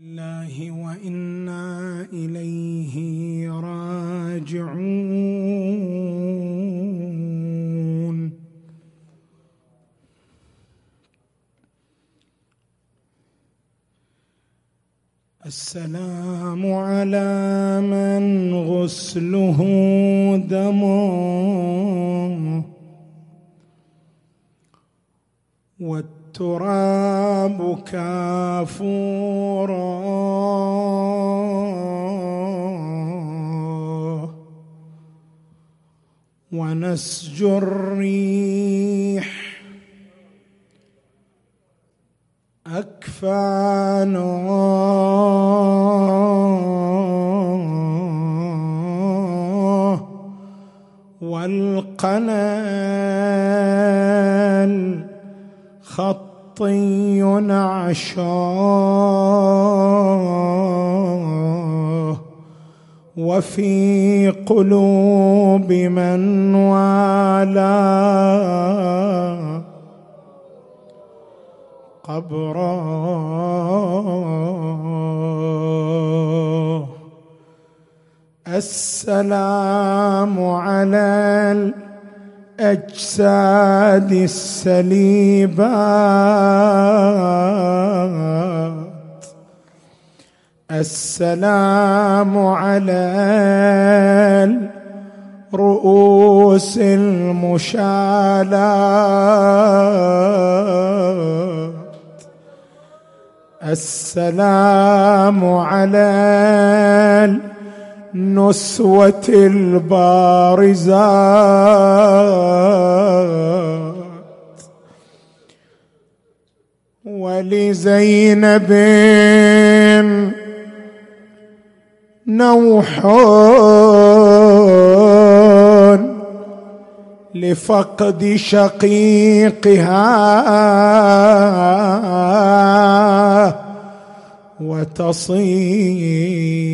الله وإنا إليه راجعون. السلام على من غسله دم التراب كافورا ونسج الريح. أكفانا والقنال خط طي عشاه وفي قلوب من والاه قبرا السلام على الأجساد السليبات. السلام على الرؤوس المشالات السلام على النسوة البارزات ولزينب نوح لفقد شقيقها. وتصيح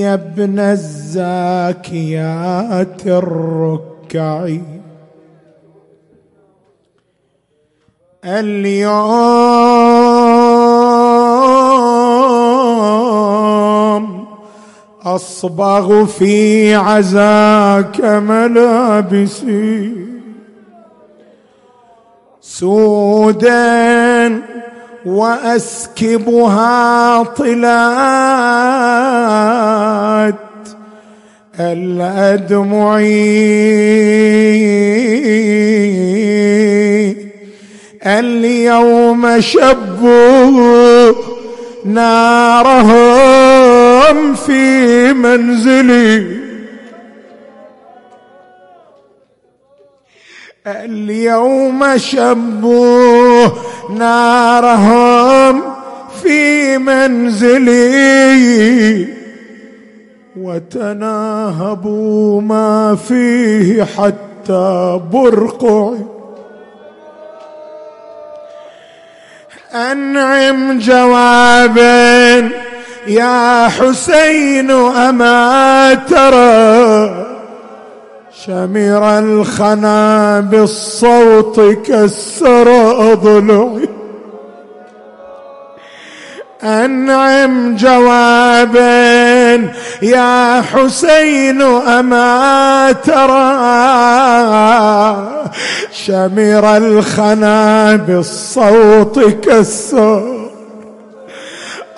يا ابن الزاكيات الركعي. اليوم أصبغ في عزاك ملابسي. سودا وأسكبها طلات الادمع اليوم شبوا نارهم في منزلي. اليوم شبوا نارهم في منزلي وتناهبوا ما فيه حتى برقعي. أنعم جوابا يا حسين أما ترى. شمر الخنا بالصوت كسر أضلعي أنعم جوابا يا حسين أما ترى. شمر الخنا بالصوت كسر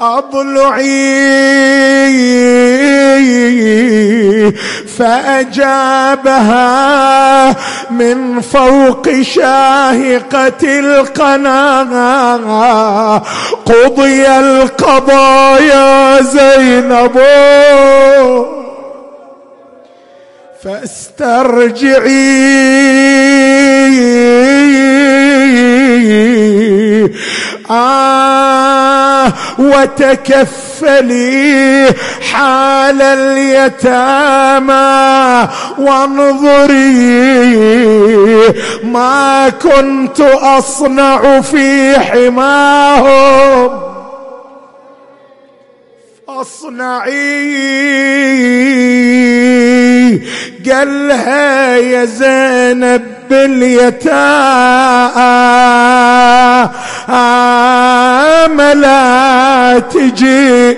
أضلعي. فأجابها من فوق شاهقة القناة قضي القضاء يا زينب. فاسترجعي. آه. وتكفلي حال اليتامى وانظري ما كنت أصنع في حماهم. أصنعي. قالها يا زينب باليتامى. لا تجي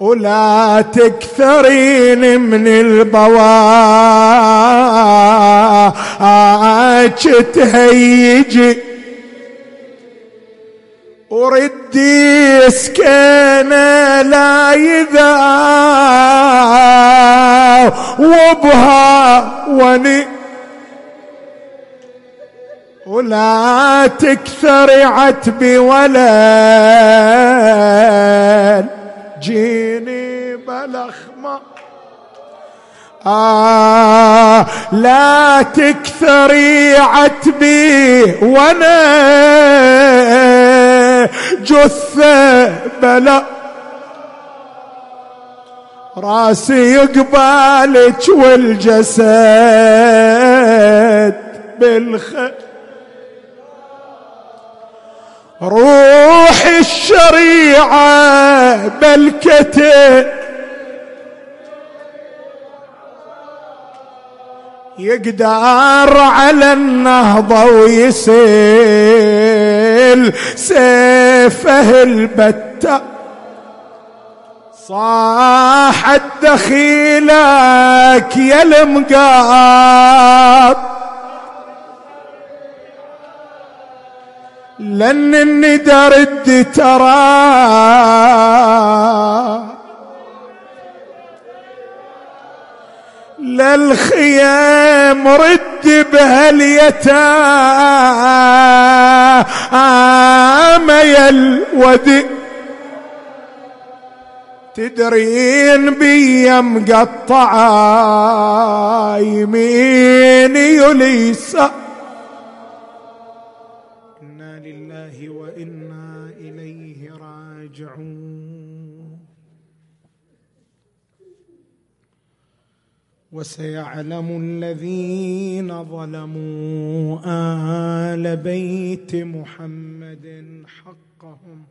ولا تكثرين من البواج تهيجي. وردي سكينة لا يذا وبها وني ولا تكثر عتبي ولا جيني بلخمة آه لا تكثري عتبي وأنا جثة بلا. راسي يقبالك والجسد بالخير روح الشريعة بلكته يقدر على النهضة ويسيل سيفه البتة. صاح الدخيلك يا المقاط لن الندى رد ترى. للخيام رد بها اليتامى يا الودي تدرين بيا مقطعة يمين يليسا وسيعلم الذين ظلموا آل بيت محمد حقهم.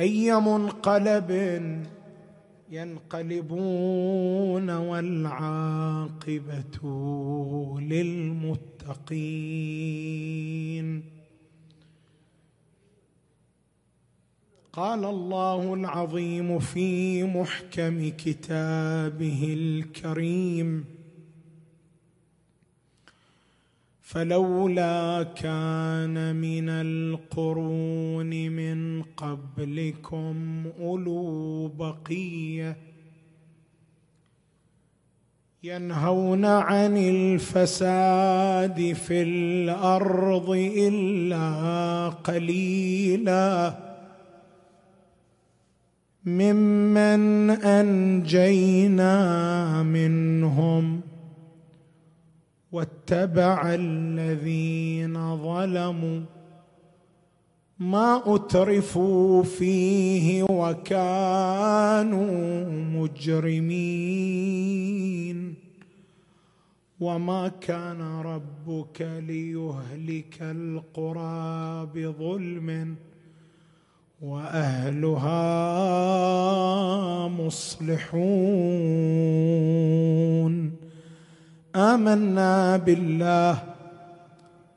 أي منقلب ينقلبون والعاقبة للمتقين. قال الله العظيم في محكم كتابه الكريم. فلولا كان من القرون من قبلكم أولو بقية ينهون عن الفساد في الأرض إلا قليلا. ممن أنجينا منهم واتبع الذين ظلموا ما أترفوا فيه وكانوا مجرمين وما كان ربك ليهلك القرى بظلم وأهلها مصلحون. آمنا بالله.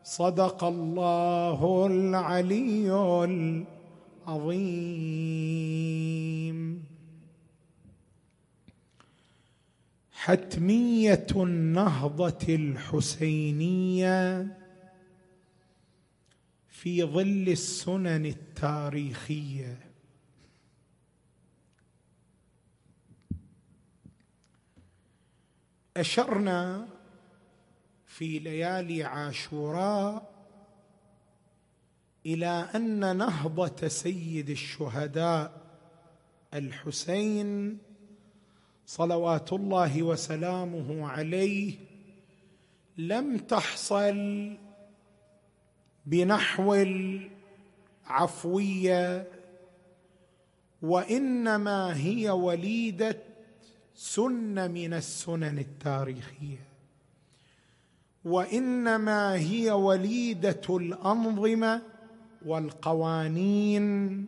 صدق الله العلي العظيم. حتمية النهضة الحسينية. في ظل السنن التاريخية. أشرنا في ليالي عاشوراء إلى أن نهضة سيد الشهداء الحسين صلوات الله وسلامه عليه لم تحصل بنحو العفوية وإنما هي وليدة سنة من السنن التاريخية. وإنما هي وليدة الأنظمة والقوانين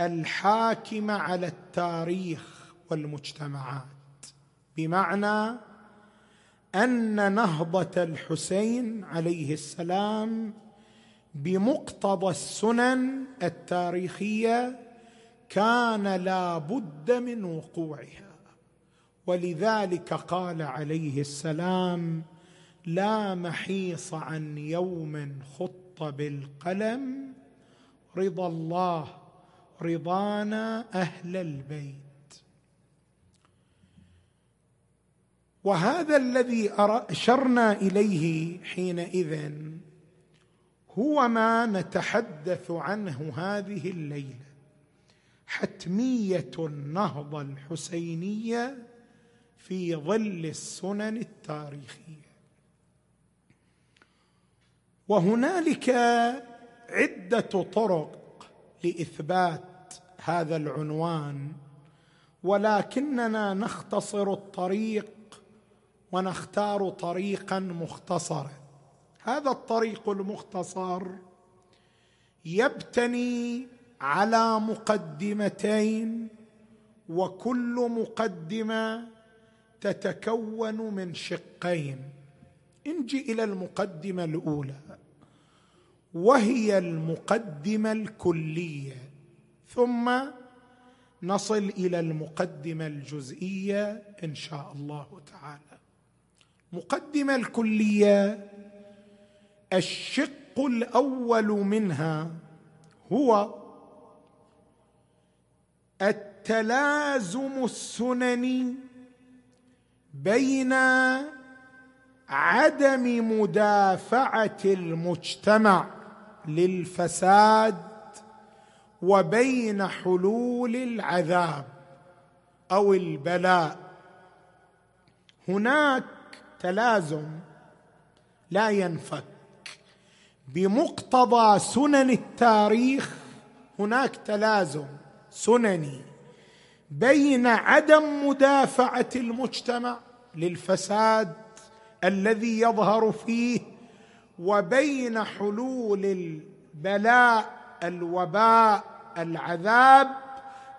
الحاكمة على التاريخ والمجتمعات. بمعنى أن نهضة الحسين عليه السلام بمقتضى السنن التاريخية كان لا بد من وقوعها. ولذلك قال عليه السلام لا محيص عن يوم خط بالقلم رضا الله رضانا أهل البيت. وهذا الذي أشرنا إليه حينئذ هو ما نتحدث عنه هذه الليلة. حتمية النهضة الحسينية في ظل السنن التاريخية. وهنالك عدة طرق لإثبات هذا العنوان ولكننا نختصر الطريق ونختار طريقا مختصرا. هذا الطريق المختصر يبتني على مقدمتين وكل مقدمة تتكون من شقين. انجي إلى المقدمة الأولى. وهي المقدمة الكلية. ثم نصل إلى المقدمة الجزئية إن شاء الله تعالى. المقدمه الكلية الشق الأول منها هو التلازم السنني بين عدم مدافعة المجتمع للفساد وبين حلول العذاب أو البلاء. هناك تلازم لا ينفك. بمقتضى سنن التاريخ هناك تلازم سنني بين عدم مدافعة المجتمع للفساد الذي يظهر فيه وبين حلول البلاء الوباء العذاب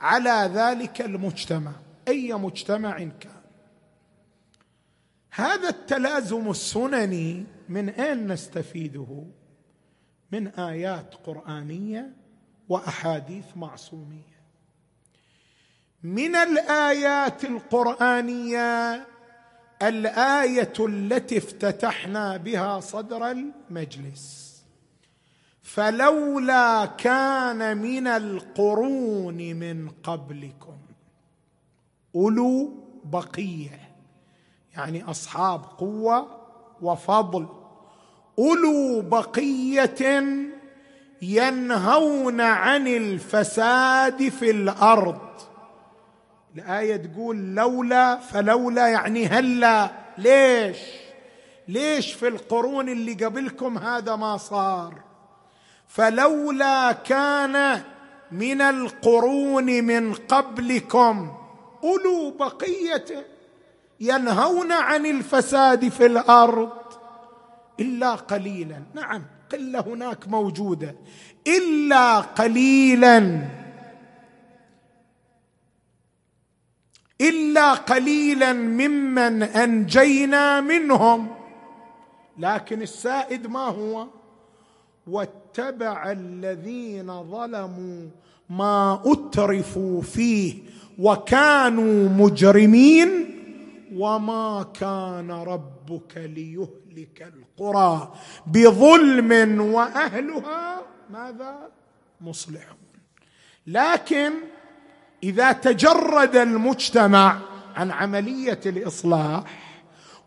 على ذلك المجتمع أي مجتمع كان. هذا التلازم السنني من أين نستفيده؟ من آيات قرآنية وأحاديث معصومية. من الآيات القرآنية الآية التي افتتحنا بها صدر المجلس. فلولا كان من القرون من قبلكم أولو بقية يعني أصحاب قوة وفضل. أولو بقية ينهون عن الفساد في الأرض. الآية تقول لولا فلولا يعني هلا. ليش؟ ليش في القرون اللي قبلكم هذا ما صار؟ فلولا كان من القرون من قبلكم أولو بقية ينهون عن الفساد في الأرض. إلا قليلا. نعم قلة هناك موجودة. إلا قليلا. إلا قليلا ممن أنجينا منهم. لكن السائد ما هو؟ واتبع الذين ظلموا ما أترفوا فيه وكانوا مجرمين وما كان ربك ليهلك القرى بظلم وأهلها ماذا؟ مصلحون. لكن إذا تجرد المجتمع عن عملية الإصلاح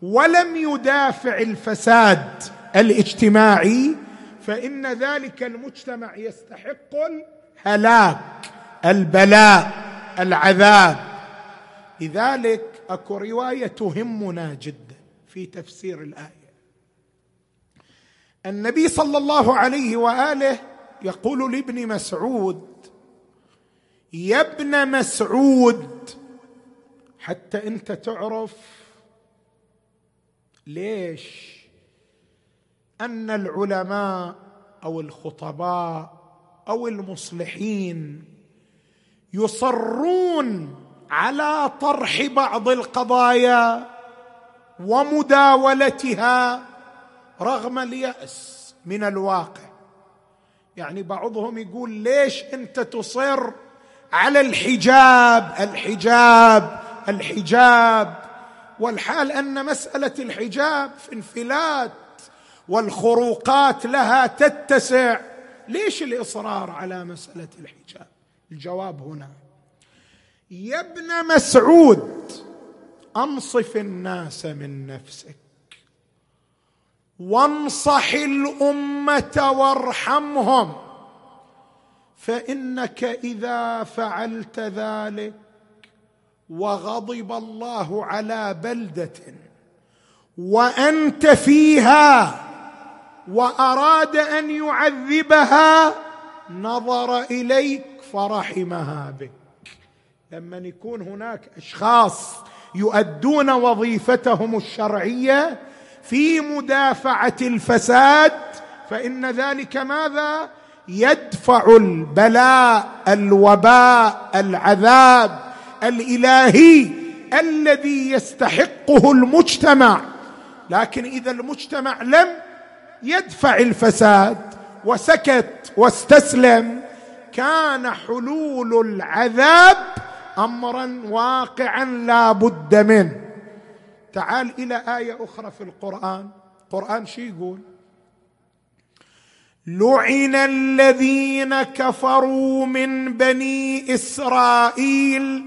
ولم يدافع الفساد الاجتماعي فإن ذلك المجتمع يستحق الهلاك البلاء العذاب. لذلك أكو رواية تهمنا جدا في تفسير الآية. النبي صلى الله عليه وآله يقول لابن مسعود يا ابن مسعود حتى أنت تعرف ليش أن العلماء أو الخطباء أو المصلحين يصرون على طرح بعض القضايا ومداولتها رغم اليأس من الواقع. يعني بعضهم يقول ليش انت تصر على الحجاب الحجاب الحجاب. والحال أن مسألة الحجاب في انفلات والخروقات لها تتسع. ليش الإصرار على مسألة الحجاب؟ الجواب هنا. يا ابن مسعود أنصف الناس من نفسك. وانصح الأمة وارحمهم. فإنك إذا فعلت ذلك وغضب الله على بلدة وأنت فيها وأراد أن يعذبها نظر إليك فرحمها بك. لما يكون هناك أشخاص يؤدون وظيفتهم الشرعية في مدافعة الفساد فإن ذلك ماذا؟ يدفع البلاء الوباء العذاب الإلهي الذي يستحقه المجتمع. لكن إذا المجتمع لم يدفع الفساد وسكت واستسلم كان حلول العذاب امرا واقعا لا بد منه. تعال إلى آية أخرى في القرآن. القران شو يقول؟ لعن الذين كفروا من بني إسرائيل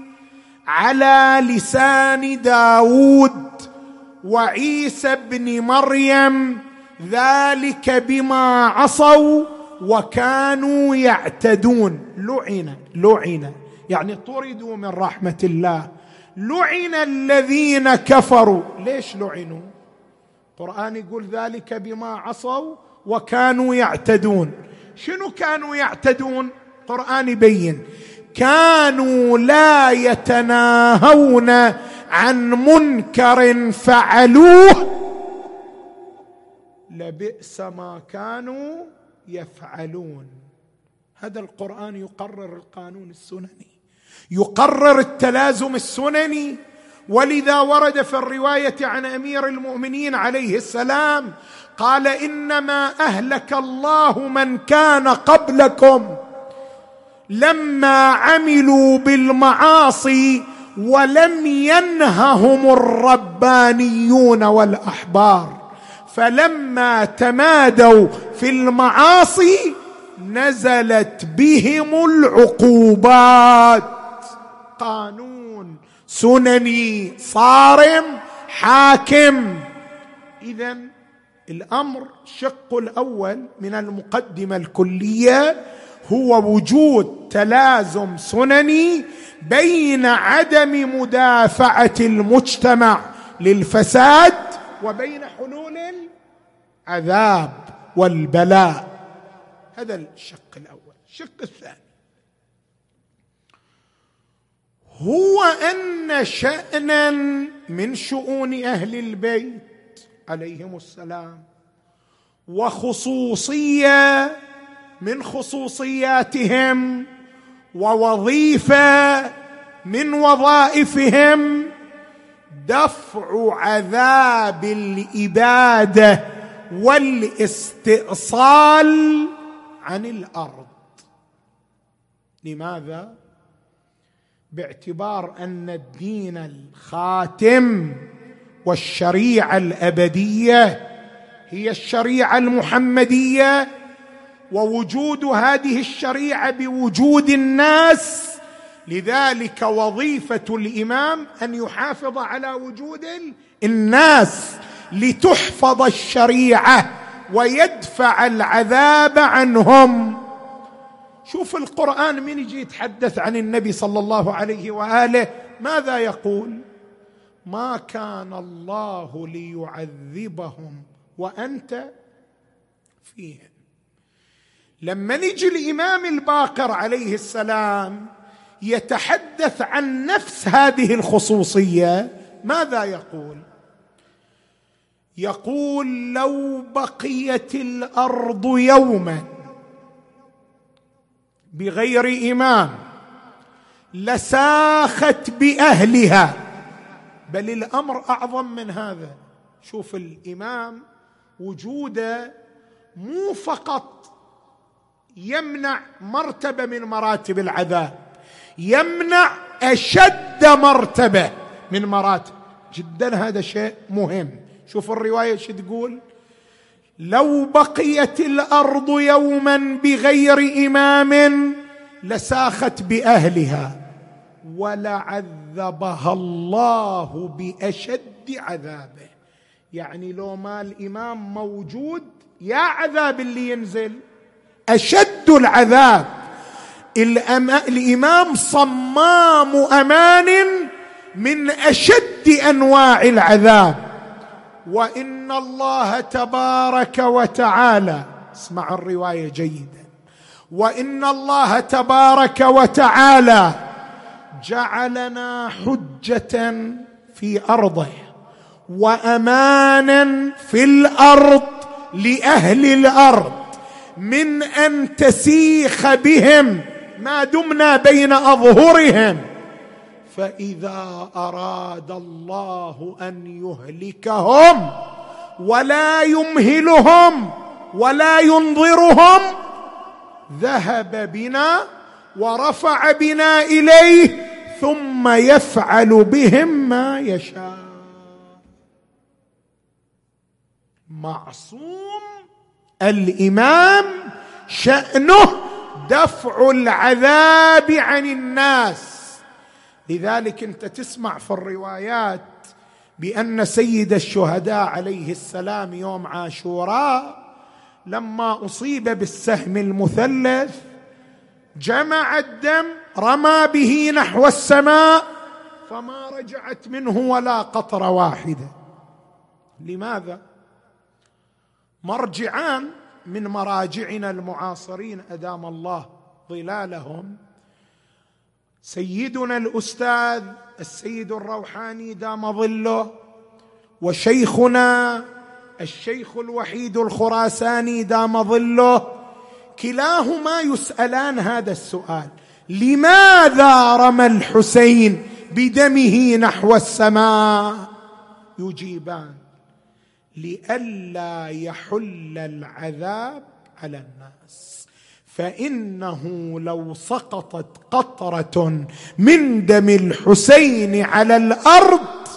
على لسان داود وعيسى ابن مريم ذلك بما عصوا وكانوا يعتدون. لعن لعن. يعني طردوا من رحمة الله. لعن الذين كفروا. ليش لعنوا؟ القرآن يقول ذلك بما عصوا وكانوا يعتدون. شنو كانوا يعتدون؟ القرآن يبين. كانوا لا يتناهون عن منكر فعلوه. لبئس ما كانوا يفعلون. هذا القرآن يقرر القانون السنني. يقرر التلازم السنني. ولذا ورد في الرواية عن أمير المؤمنين عليه السلام قال إنما أهلك الله من كان قبلكم لما عملوا بالمعاصي ولم ينههم الربانيون والأحبار. فلما تمادوا في المعاصي نزلت بهم العقوبات. قانون سنني صارم حاكم. اذا الأمر الشق الأول من المقدمة الكلية هو وجود تلازم سنني بين عدم مدافعة المجتمع للفساد وبين حلول العذاب والبلاء. هذا الشق الأول. الشق الثاني. هو أن شأنا من شؤون أهل البيت عليهم السلام وخصوصية من خصوصياتهم ووظيفة من وظائفهم دفع عذاب الإبادة والاستئصال عن الأرض. لماذا؟ باعتبار أن الدين الخاتم والشريعة الأبدية هي الشريعة المحمدية ووجود هذه الشريعة بوجود الناس لذلك وظيفة الإمام أن يحافظ على وجود الناس لتحفظ الشريعة ويدفع العذاب عنهم. شوف القرآن من يجي يتحدث عن النبي صلى الله عليه وآله ماذا يقول؟ ما كان الله ليعذبهم وأنت فيهم. لما نجي الإمام الباقر عليه السلام يتحدث عن نفس هذه الخصوصية ماذا يقول؟ يقول لو بقيت الأرض يوما بغير امام لساخت بأهلها. بل الأمر أعظم من هذا. شوف الإمام وجوده مو فقط يمنع مرتبة من مراتب العذاب يمنع أشد مرتبة من مراتب. جدا هذا شيء مهم. شوف الرواية شو تقول؟ لو بقيت الأرض يوما بغير إمام لساخت بأهلها ولعذبها الله بأشد عذابه. يعني لو ما الإمام موجود يا عذاب اللي ينزل. أشد العذاب. الإمام صمام أمان من أشد أنواع العذاب. وإن الله تبارك وتعالى اسمع الرواية جيدا. وإن الله تبارك وتعالى جعلنا حجة في أرضه وامانا في الأرض لأهل الأرض من أن تسيخ بهم ما دمنا بين أظهرهم. فإذا أراد الله أن يهلكهم ولا يمهلهم ولا ينظرهم ذهب بنا ورفع بنا إليه ثم يفعل بهم ما يشاء. معصوم الإمام شأنه دفع العذاب عن الناس. لذلك انت تسمع في الروايات بأن سيد الشهداء عليه السلام يوم عاشوراء لما أصيب بالسهم المثلث جمع الدم رمى به نحو السماء فما رجعت منه ولا قطره واحدة. لماذا؟ مرجعان من مراجعنا المعاصرين ادام الله ظلالهم سيدنا الأستاذ السيد الروحاني دام ظله وشيخنا الشيخ الوحيد الخراساني دام ظله كلاهما يسألان هذا السؤال لماذا رمى الحسين بدمه نحو السماء؟ يجيبان لئلا يحل العذاب على الناس. فإنه لو سقطت قطرة من دم الحسين على الأرض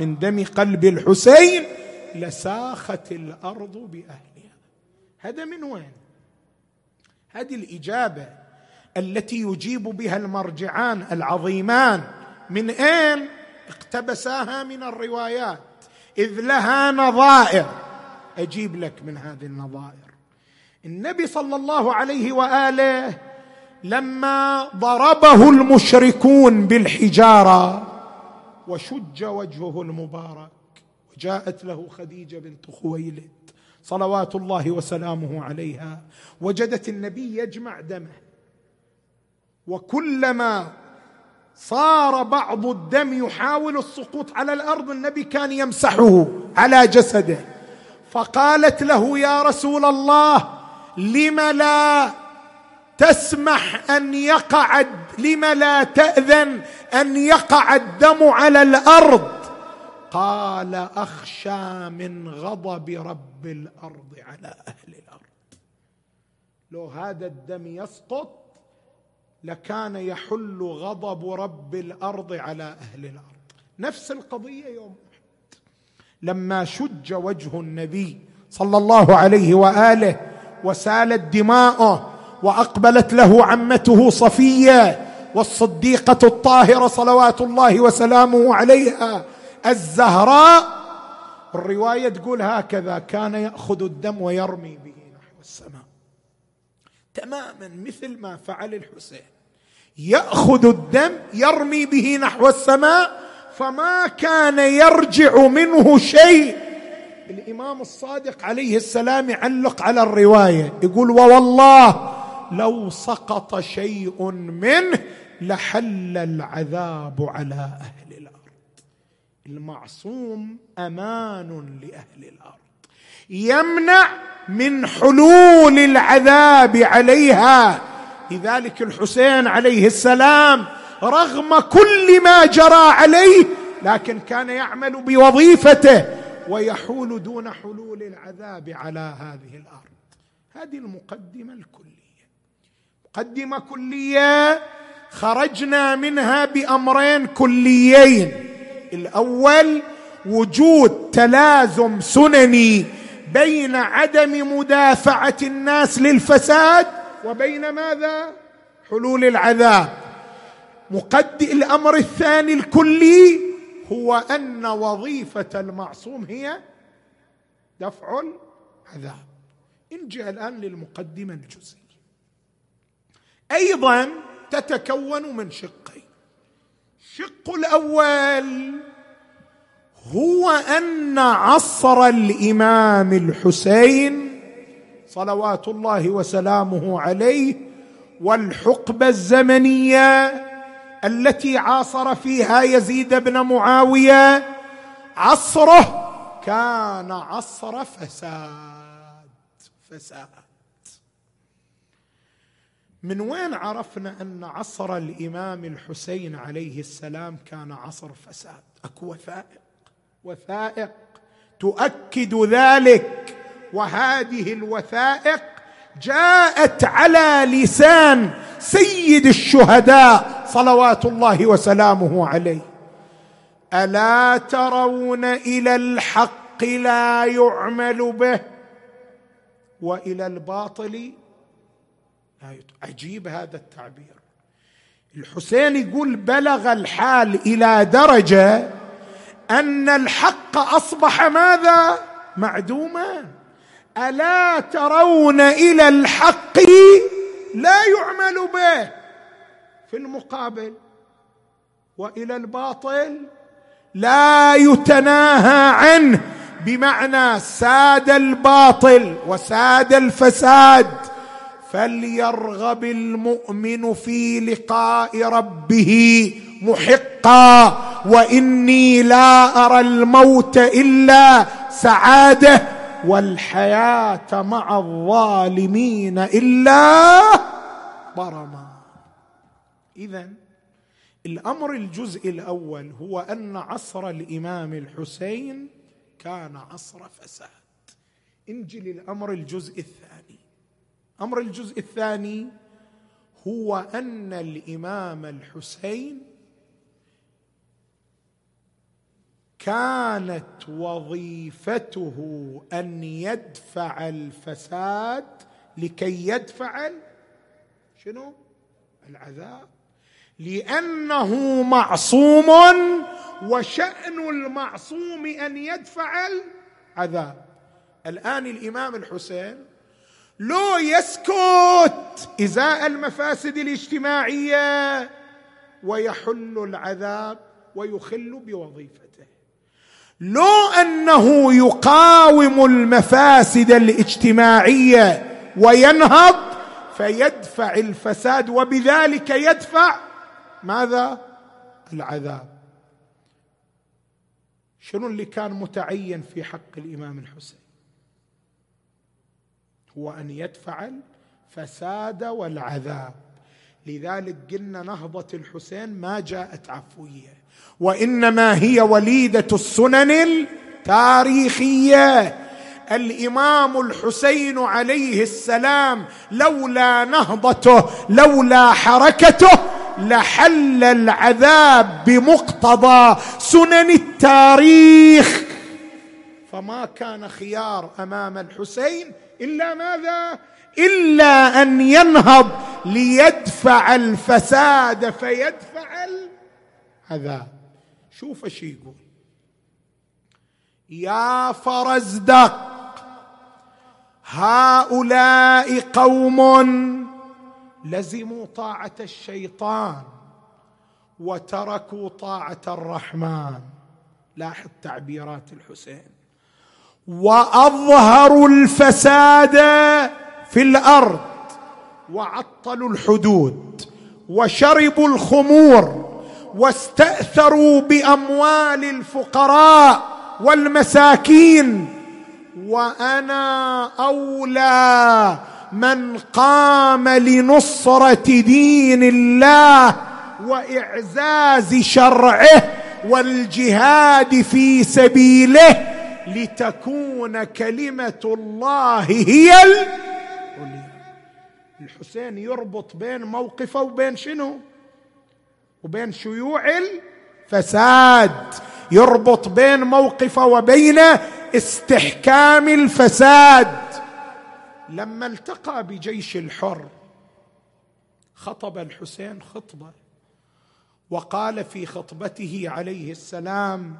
من دم قلب الحسين لساخت الأرض بأهلها. هذا من وين؟ هذه الإجابة التي يجيب بها المرجعان العظيمان. من أين اقتبساها من الروايات؟ إذ لها نظائر. أجيب لك من هذه النظائر. النبي صلى الله عليه وآله لما ضربه المشركون بالحجارة وشج وجهه المبارك وجاءت له خديجة بنت خويلد صلوات الله وسلامه عليها وجدت النبي يجمع دمه وكلما صار بعض الدم يحاول السقوط على الأرض النبي كان يمسحه على جسده فقالت له يا رسول الله لم لا تسمح أن يقع لم لا تأذن أن يقع الدم على الأرض؟ قال أخشى من غضب رب الأرض على أهل الأرض. لو هذا الدم يسقط لكان يحل غضب رب الأرض على أهل الأرض. نفس القضية يوم لما شج وجه النبي صلى الله عليه وآله وسالت دماؤه وأقبلت له عمته صفية والصديقة الطاهرة صلوات الله وسلامه عليها الزهراء. الرواية تقول هكذا كان يأخذ الدم ويرمي به نحو السماء. تماما مثل ما فعل الحسين. يأخذ الدم يرمي به نحو السماء فما كان يرجع منه شيء الإمام الصادق عليه السلام يعلق على الرواية. يقول ووالله لو سقط شيء منه لحل العذاب على أهل الأرض. المعصوم أمان لأهل الأرض. يمنع من حلول العذاب عليها. لذلك الحسين عليه السلام رغم كل ما جرى عليه لكن كان يعمل بوظيفته. ويحول دون حلول العذاب على هذه الأرض. هذه المقدمة الكلية. مقدمة كلية خرجنا منها بأمرين كليين. الأول وجود تلازم سنني بين عدم مدافعة الناس للفساد وبين ماذا؟ حلول العذاب. مقد الأمر الثاني الكلي هو أن وظيفة المعصوم هي دفع العذاب. نجي الآن للمقدمه الجزئيه أيضا تتكون من شقين. الشق الأول هو أن عصر الإمام الحسين صلوات الله وسلامه عليه والحقبة الزمنية التي عاصر فيها يزيد بن معاوية عصره كان عصر فساد فساد. من وين عرفنا أن عصر الإمام الحسين عليه السلام كان عصر فساد؟ أكو وثائق وثائق تؤكد ذلك وهذه الوثائق جاءت على لسان سيد الشهداء صلوات الله وسلامه عليه. ألا ترون إلى الحق لا يعمل به وإلى الباطل عجيب هذا التعبير. الحسين يقول بلغ الحال إلى درجة أن الحق أصبح ماذا؟ معدوما. ألا ترون إلى الحق لا يعمل به؟ في المقابل وإلى الباطل لا يتناهى عنه بمعنى ساد الباطل وساد الفساد فليرغب المؤمن في لقاء ربه محقا وإني لا أرى الموت إلا سعادة. والحياة مع الظالمين إلا برما. اذا الأمر الجزء الأول هو أن عصر الإمام الحسين كان عصر فساد. انجي للامر الجزء الثاني. أمر الجزء الثاني هو أن الإمام الحسين كانت وظيفته أن يدفع الفساد لكي يدفع شنو؟ العذاب. لأنه معصوم وشأن المعصوم أن يدفع العذاب. الآن الإمام الحسين لو يسكت إزاء المفاسد الاجتماعية ويحل العذاب ويخل بوظيفته. لو أنه يقاوم المفاسد الاجتماعية وينهض فيدفع الفساد وبذلك يدفع ماذا؟ العذاب. شنو اللي كان متعين في حق الإمام الحسين؟ هو أن يدفع الفساد والعذاب. لذلك قلنا نهضة الحسين ما جاءت عفوية. وإنما هي وليدة السنن التاريخية. الإمام الحسين عليه السلام لولا نهضته لولا حركته لحل العذاب بمقتضى سنن التاريخ. فما كان خيار أمام الحسين إلا ماذا؟ إلا أن ينهض ليدفع الفساد فيدفع العذاب شوف إيش يقول. يا فرزدق هؤلاء قوم لزموا طاعة الشيطان وتركوا طاعة الرحمن. لاحظ تعبيرات الحسين. وأظهروا الفساد في الأرض وعطلوا الحدود وشربوا الخمور. واستأثروا بأموال الفقراء والمساكين. وأنا أولى من قام لنصرة دين الله وإعزاز شرعه والجهاد في سبيله لتكون كلمة الله هي الحسين. يربط بين موقفه وبين شنو؟ وبين شيوع الفساد يربط بين موقفه وبين استحكام الفساد. لما التقى بجيش الحر خطب الحسين خطبة وقال في خطبته عليه السلام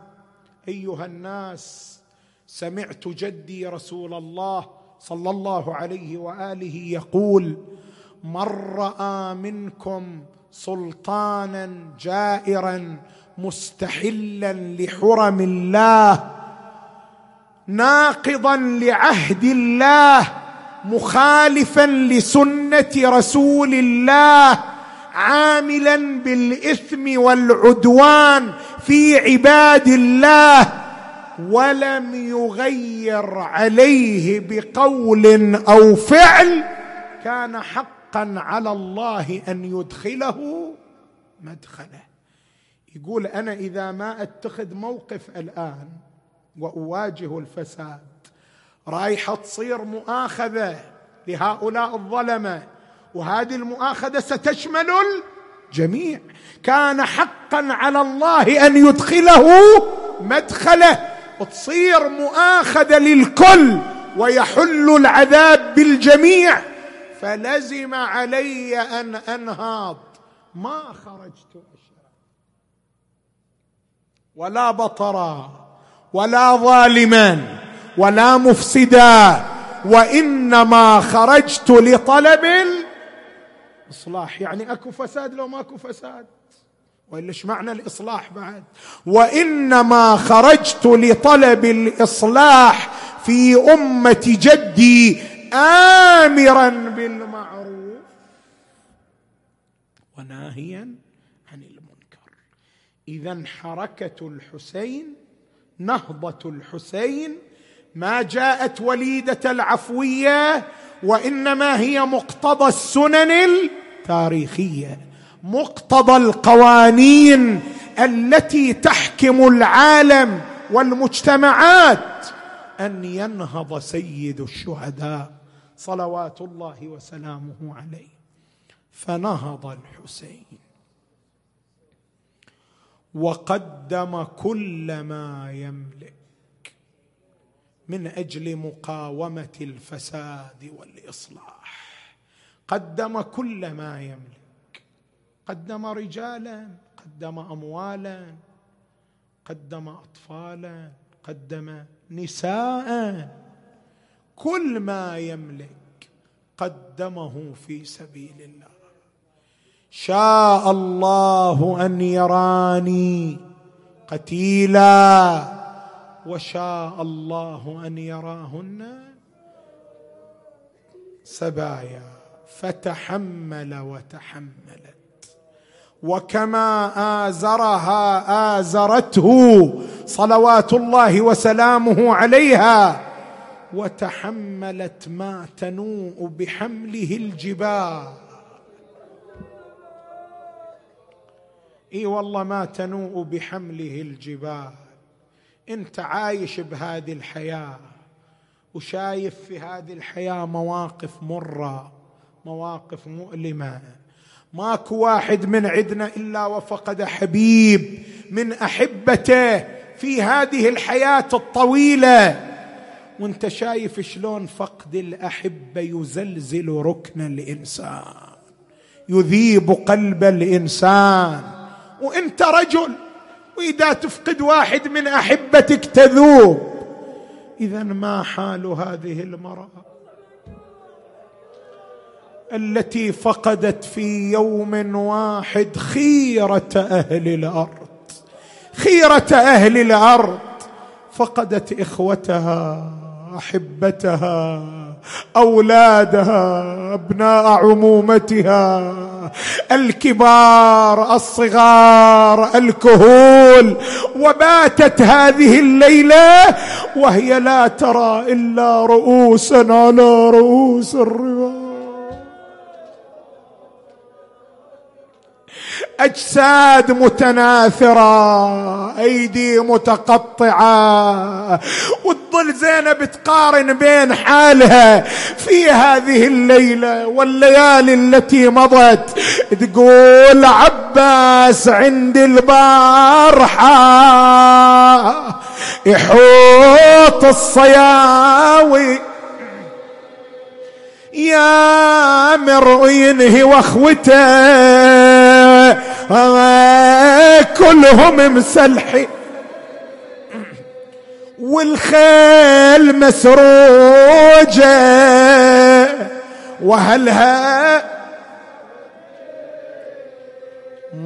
أيها الناس سمعت جدي رسول الله صلى الله عليه وآله يقول من رأى منكم سلطانا جائرا مستحلا لحرم الله ناقضا لعهد الله مخالفا لسنة رسول الله عاملا بالإثم والعدوان في عباد الله ولم يغير عليه بقول أو فعل كان حقا على الله أن يدخله مدخله. يقول أنا إذا ما أتخذ موقف الآن وأواجه الفساد رايحه تصير مؤاخذة لهؤلاء الظلمة وهذه المؤاخذة ستشمل الجميع. كان حقا على الله أن يدخله مدخله. تصير مؤاخذة للكل ويحل العذاب بالجميع. فلزم علي أن انهاض ما خرجت ولا بطرا ولا ظالما ولا مفسدا وإنما خرجت لطلب الإصلاح. يعني أكو فساد لو ماكو فساد. والا إيش معنى الإصلاح بعد؟ وإنما خرجت لطلب الإصلاح في أمة جدي امرا بالمعروف وناهيا عن المنكر. اذا حركة الحسين نهضة الحسين ما جاءت وليدة العفوية وإنما هي مقتضى السنن التاريخية مقتضى القوانين التي تحكم العالم والمجتمعات أن ينهض سيد الشهداء. صلوات الله وسلامه عليه. فنهض الحسين. وقدم كل ما يملك من أجل مقاومة الفساد والإصلاح. قدم كل ما يملك. قدم رجالا قدم اموالا قدم اطفالا قدم نساء كل ما يملك قدمه في سبيل الله. شاء الله أن يراني قتيلا وشاء الله أن يراهن سبايا. فتحمل وتحملت وكما آزرها آزرته صلوات الله وسلامه عليها وتحملت ما تنوء بحمله الجبال. إي والله ما تنوء بحمله الجبال. أنت عايش بهذه الحياة وشايف في هذه الحياة مواقف مرة مواقف مؤلمة. ماكو واحد من عندنا إلا وفقد حبيب من أحبته في هذه الحياة الطويلة. وانت شايف شلون فقد الأحبة يزلزل ركن الإنسان يذيب قلب الإنسان. وانت رجل وإذا تفقد واحد من أحبتك تذوب. إذا ما حال هذه المرأة التي فقدت في يوم واحد خيرة أهل الأرض خيرة أهل الأرض فقدت إخوتها. احبتها أولادها أبناء عمومتها الكبار الصغار الكهول. وباتت هذه الليلة وهي لا ترى إلا رؤوسا على رؤوس الرباط أجساد متناثرة أيدي متقطعة. وتظل زينب تقارن بين حالها في هذه الليلة والليالي التي مضت. تقول عباس عند البارحة يحوط الصياوي. يا مر ينهي وأخوته. كلهم مسلحين والخيل مسروجة. وهلها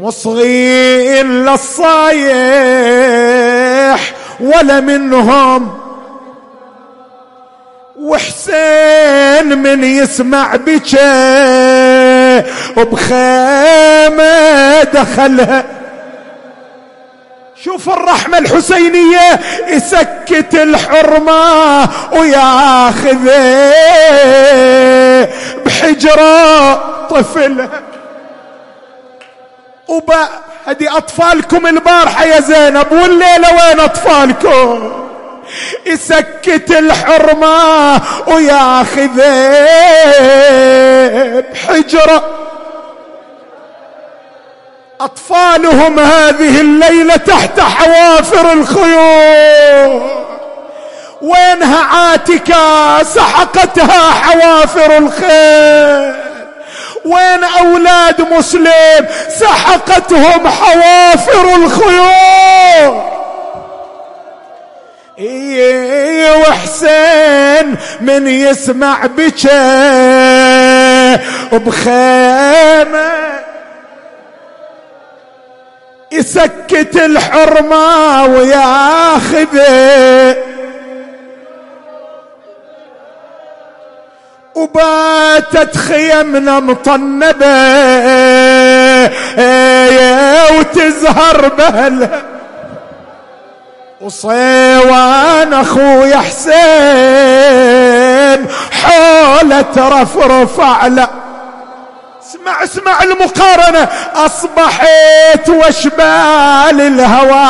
مصغين للصايح ولا منهم وحسين من يسمع بكى وبخيمة دخلها. شوف الرحمة الحسينية يسكت الحرمة وياخذ بحجرة طفلها وبا هدي أطفالكم البارحة يا زينب والليلة وين أطفالكم؟ يسكت الحرمة وياخذ بحجرة أطفالهم هذه الليلة تحت حوافر الخيول وينها عاتكة سحقتها حوافر الخيل وين أولاد مسلم سحقتهم حوافر الخيول إيه وحسين من يسمع بكى بخيمة يسكت الحرمة وياخذه وباتت خيمنا مطنبة وتزهر بهلها وصيوان أخوي حسين حولة ترفرف على اسمع اسمع المقارنة. أصبحت وشبال الهوى.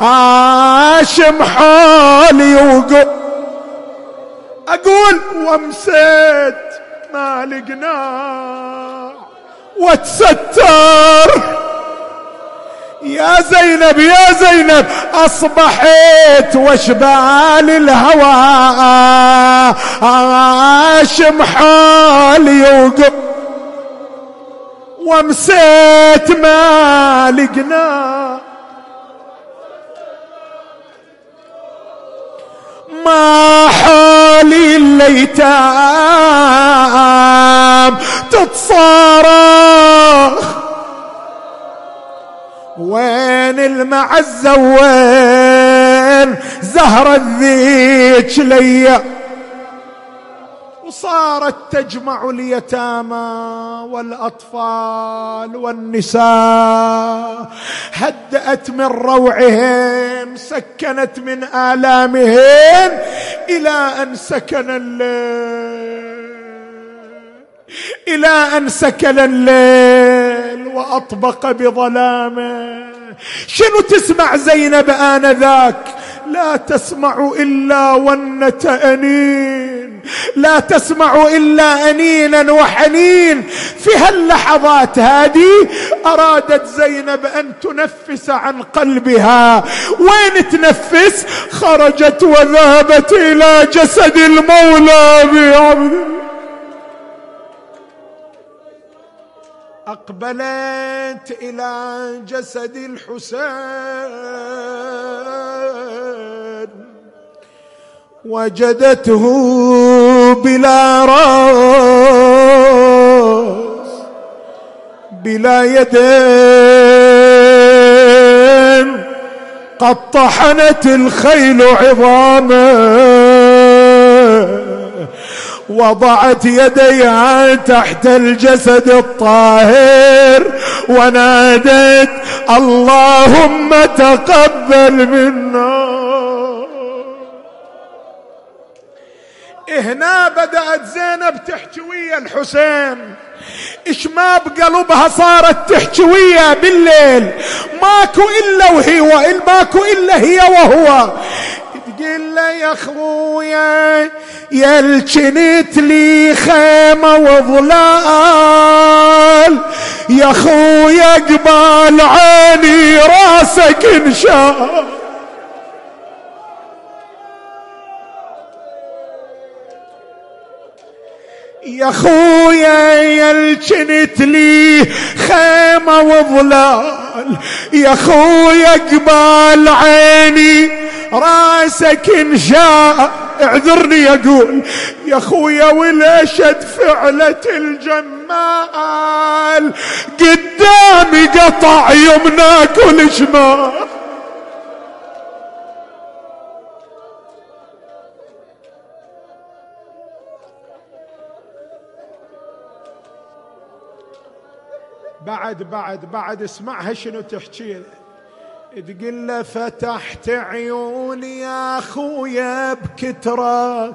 عاشم حولي وقل أقول ومسيت ما لقنا وتستر. يا زينب يا زينب أصبحت وشبال الهوى. عاشم حالي وقب ومسيت ما لقنا ما حالي الليتام تتصارخ. وين المعزة وين زهرة ذيك ليا وصارت تجمع اليتامى والأطفال والنساء. هدأت من روعهم سكنت من آلامهم إلى أن سكن الليل. إلى أن سكن الليل وأطبق بظلامه. شنو تسمع زينب آنذاك؟ لا تسمع إلا ونة أنين. لا تسمع إلا أنينا وحنين. في هاللحظات هذه أرادت زينب أن تنفس عن قلبها. وين تنفس؟ خرجت وذهبت إلى جسد المولى بعبد أقبلت إلى جسد الحسين وجدته بلا راس بلا يدين قد طحنت الخيل عظامه وضعت يديها تحت الجسد الطاهر ونادت اللهم تقبل منا. هنا بدأت زينب تحكي ويا الحسين. إيش ما بقلبها صارت تحكي ويا بالليل. ماكو إلا وهي ماكو إلا هي وهو. تقول له يا خويا يا الجنت لي خيمة وظلال. يا خويا قبال عيني راسك انشال. يا خويا يا الجنت لي خيمة وظلال. يا خويا قبال عيني راسك انشاء اعذرني يقول. يا خويا والاشد فعلة الجمال؟ قدامي قطع يمناك والشمال بعد بعد بعد اسمعها شنو تحكي. تقول له فتحت عيوني يا اخويا بكترك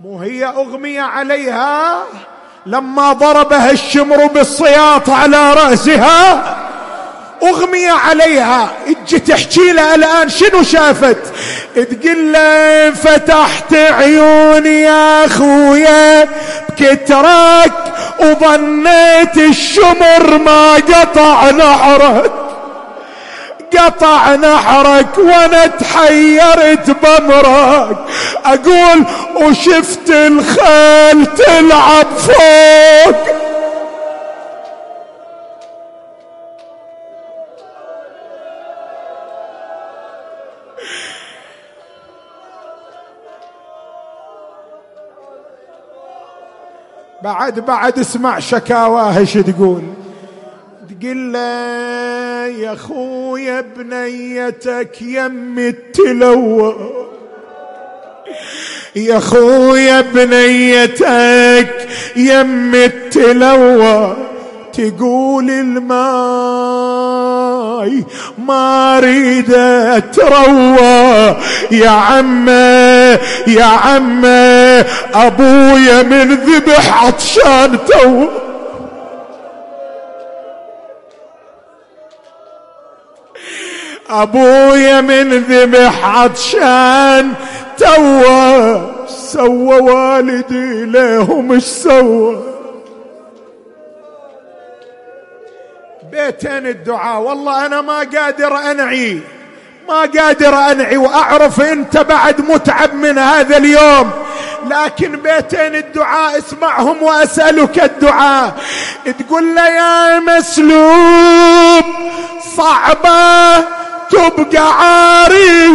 مو هي اغمية عليها؟ لما ضربها الشمر بالصياط على رأسها أغمي عليها. أجي تحكي له الآن شنو شافت؟ تقول له فتحت عيوني يا أخويا بكترك وظنيت الشمر ما قطع نحرك قطع نحرك وأنا تحيرت بمرك أقول وشفت الخيل تلعب فوق. بعد بعد اسمع شكاواه إيش تقول. تقول له يا خويا بنيتك يم التلوى. يا خويا بنيتك يم التلوى. تقول الماي ما أريد أتروى. يا عمة يا عمة أبويا من ذبح عطشان تو أبويا من ذبح عطشان توا سوى والدي لهم إيش سوى؟ بيتين الدعاء والله أنا ما قادر أنعي ما قادر أنعي وأعرف أنت بعد متعب من هذا اليوم لكن بيتين الدعاء اسمعهم وأسألك الدعاء. تقول له يا مسلوب صعبة تبقى عاري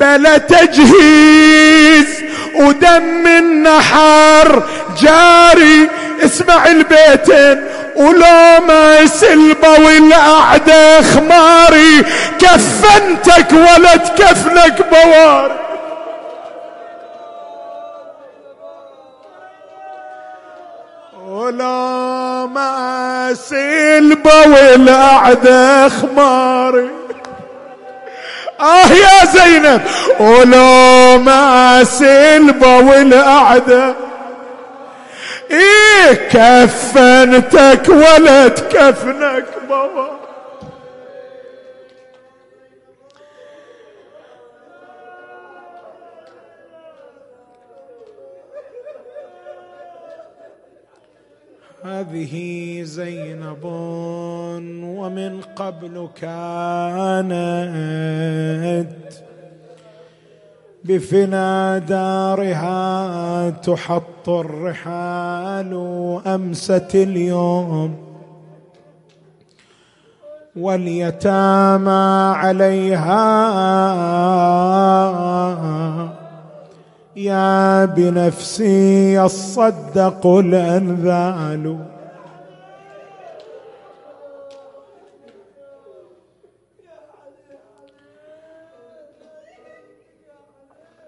بلا تجهيز ودم النحر جاري. اسمع البيتين ولو ما سلبة والأعداء خماري. كفنتك ولا تكفنك بواري. ولا ما سلبة والأعداء خماري آه يا زينب ولو ما سلبة والأعداء إيه كفنتك ولد كفنك بابا. هذه زينب ومن قبل كانت بفنا دارها تحط الرحال أمست اليوم واليتامى عليها يا بنفسي يصدق الأنذال.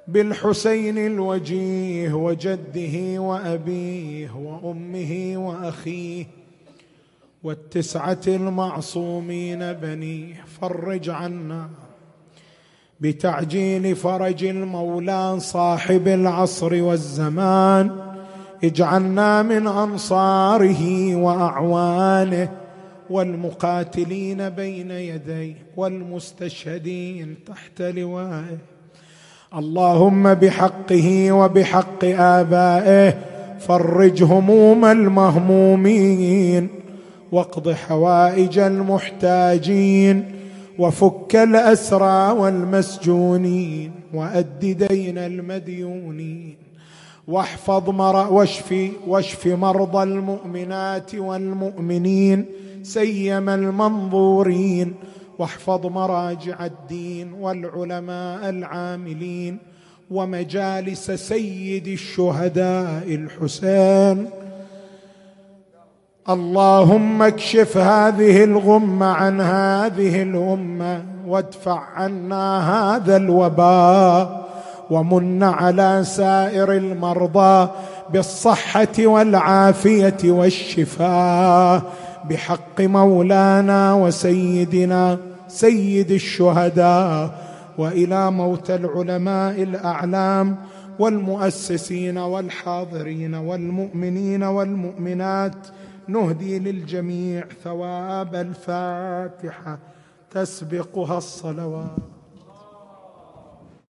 بالحسين الوجيه وجده وأبيه وأمه وأخيه والتسعة المعصومين بنيه فرج عنا بتعجيل فرج المولى صاحب العصر والزمان اجعلنا من أنصاره وأعوانه والمقاتلين بين يديه والمستشهدين تحت لوائه. اللهم بحقه وبحق آبائه فرج هموم المهمومين واقض حوائج المحتاجين وفك الأسرى والمسجونين وأد دين المديونين واحفظ مر واشف واشف مرضى المؤمنات والمؤمنين سيما المنظورين واحفظ مراجع الدين والعلماء العاملين ومجالس سيد الشهداء الحسين اللهم اكشف هذه الغمه عن هذه الأمة وادفع عنا هذا الوباء ومن على سائر المرضى بالصحة والعافية والشفاء. بحق مولانا وسيدنا سيد الشهداء وإلى موت العلماء الأعلام والمؤسسين والحاضرين والمؤمنين والمؤمنات نهدي للجميع ثواب الفاتحة تسبقها الصلوات.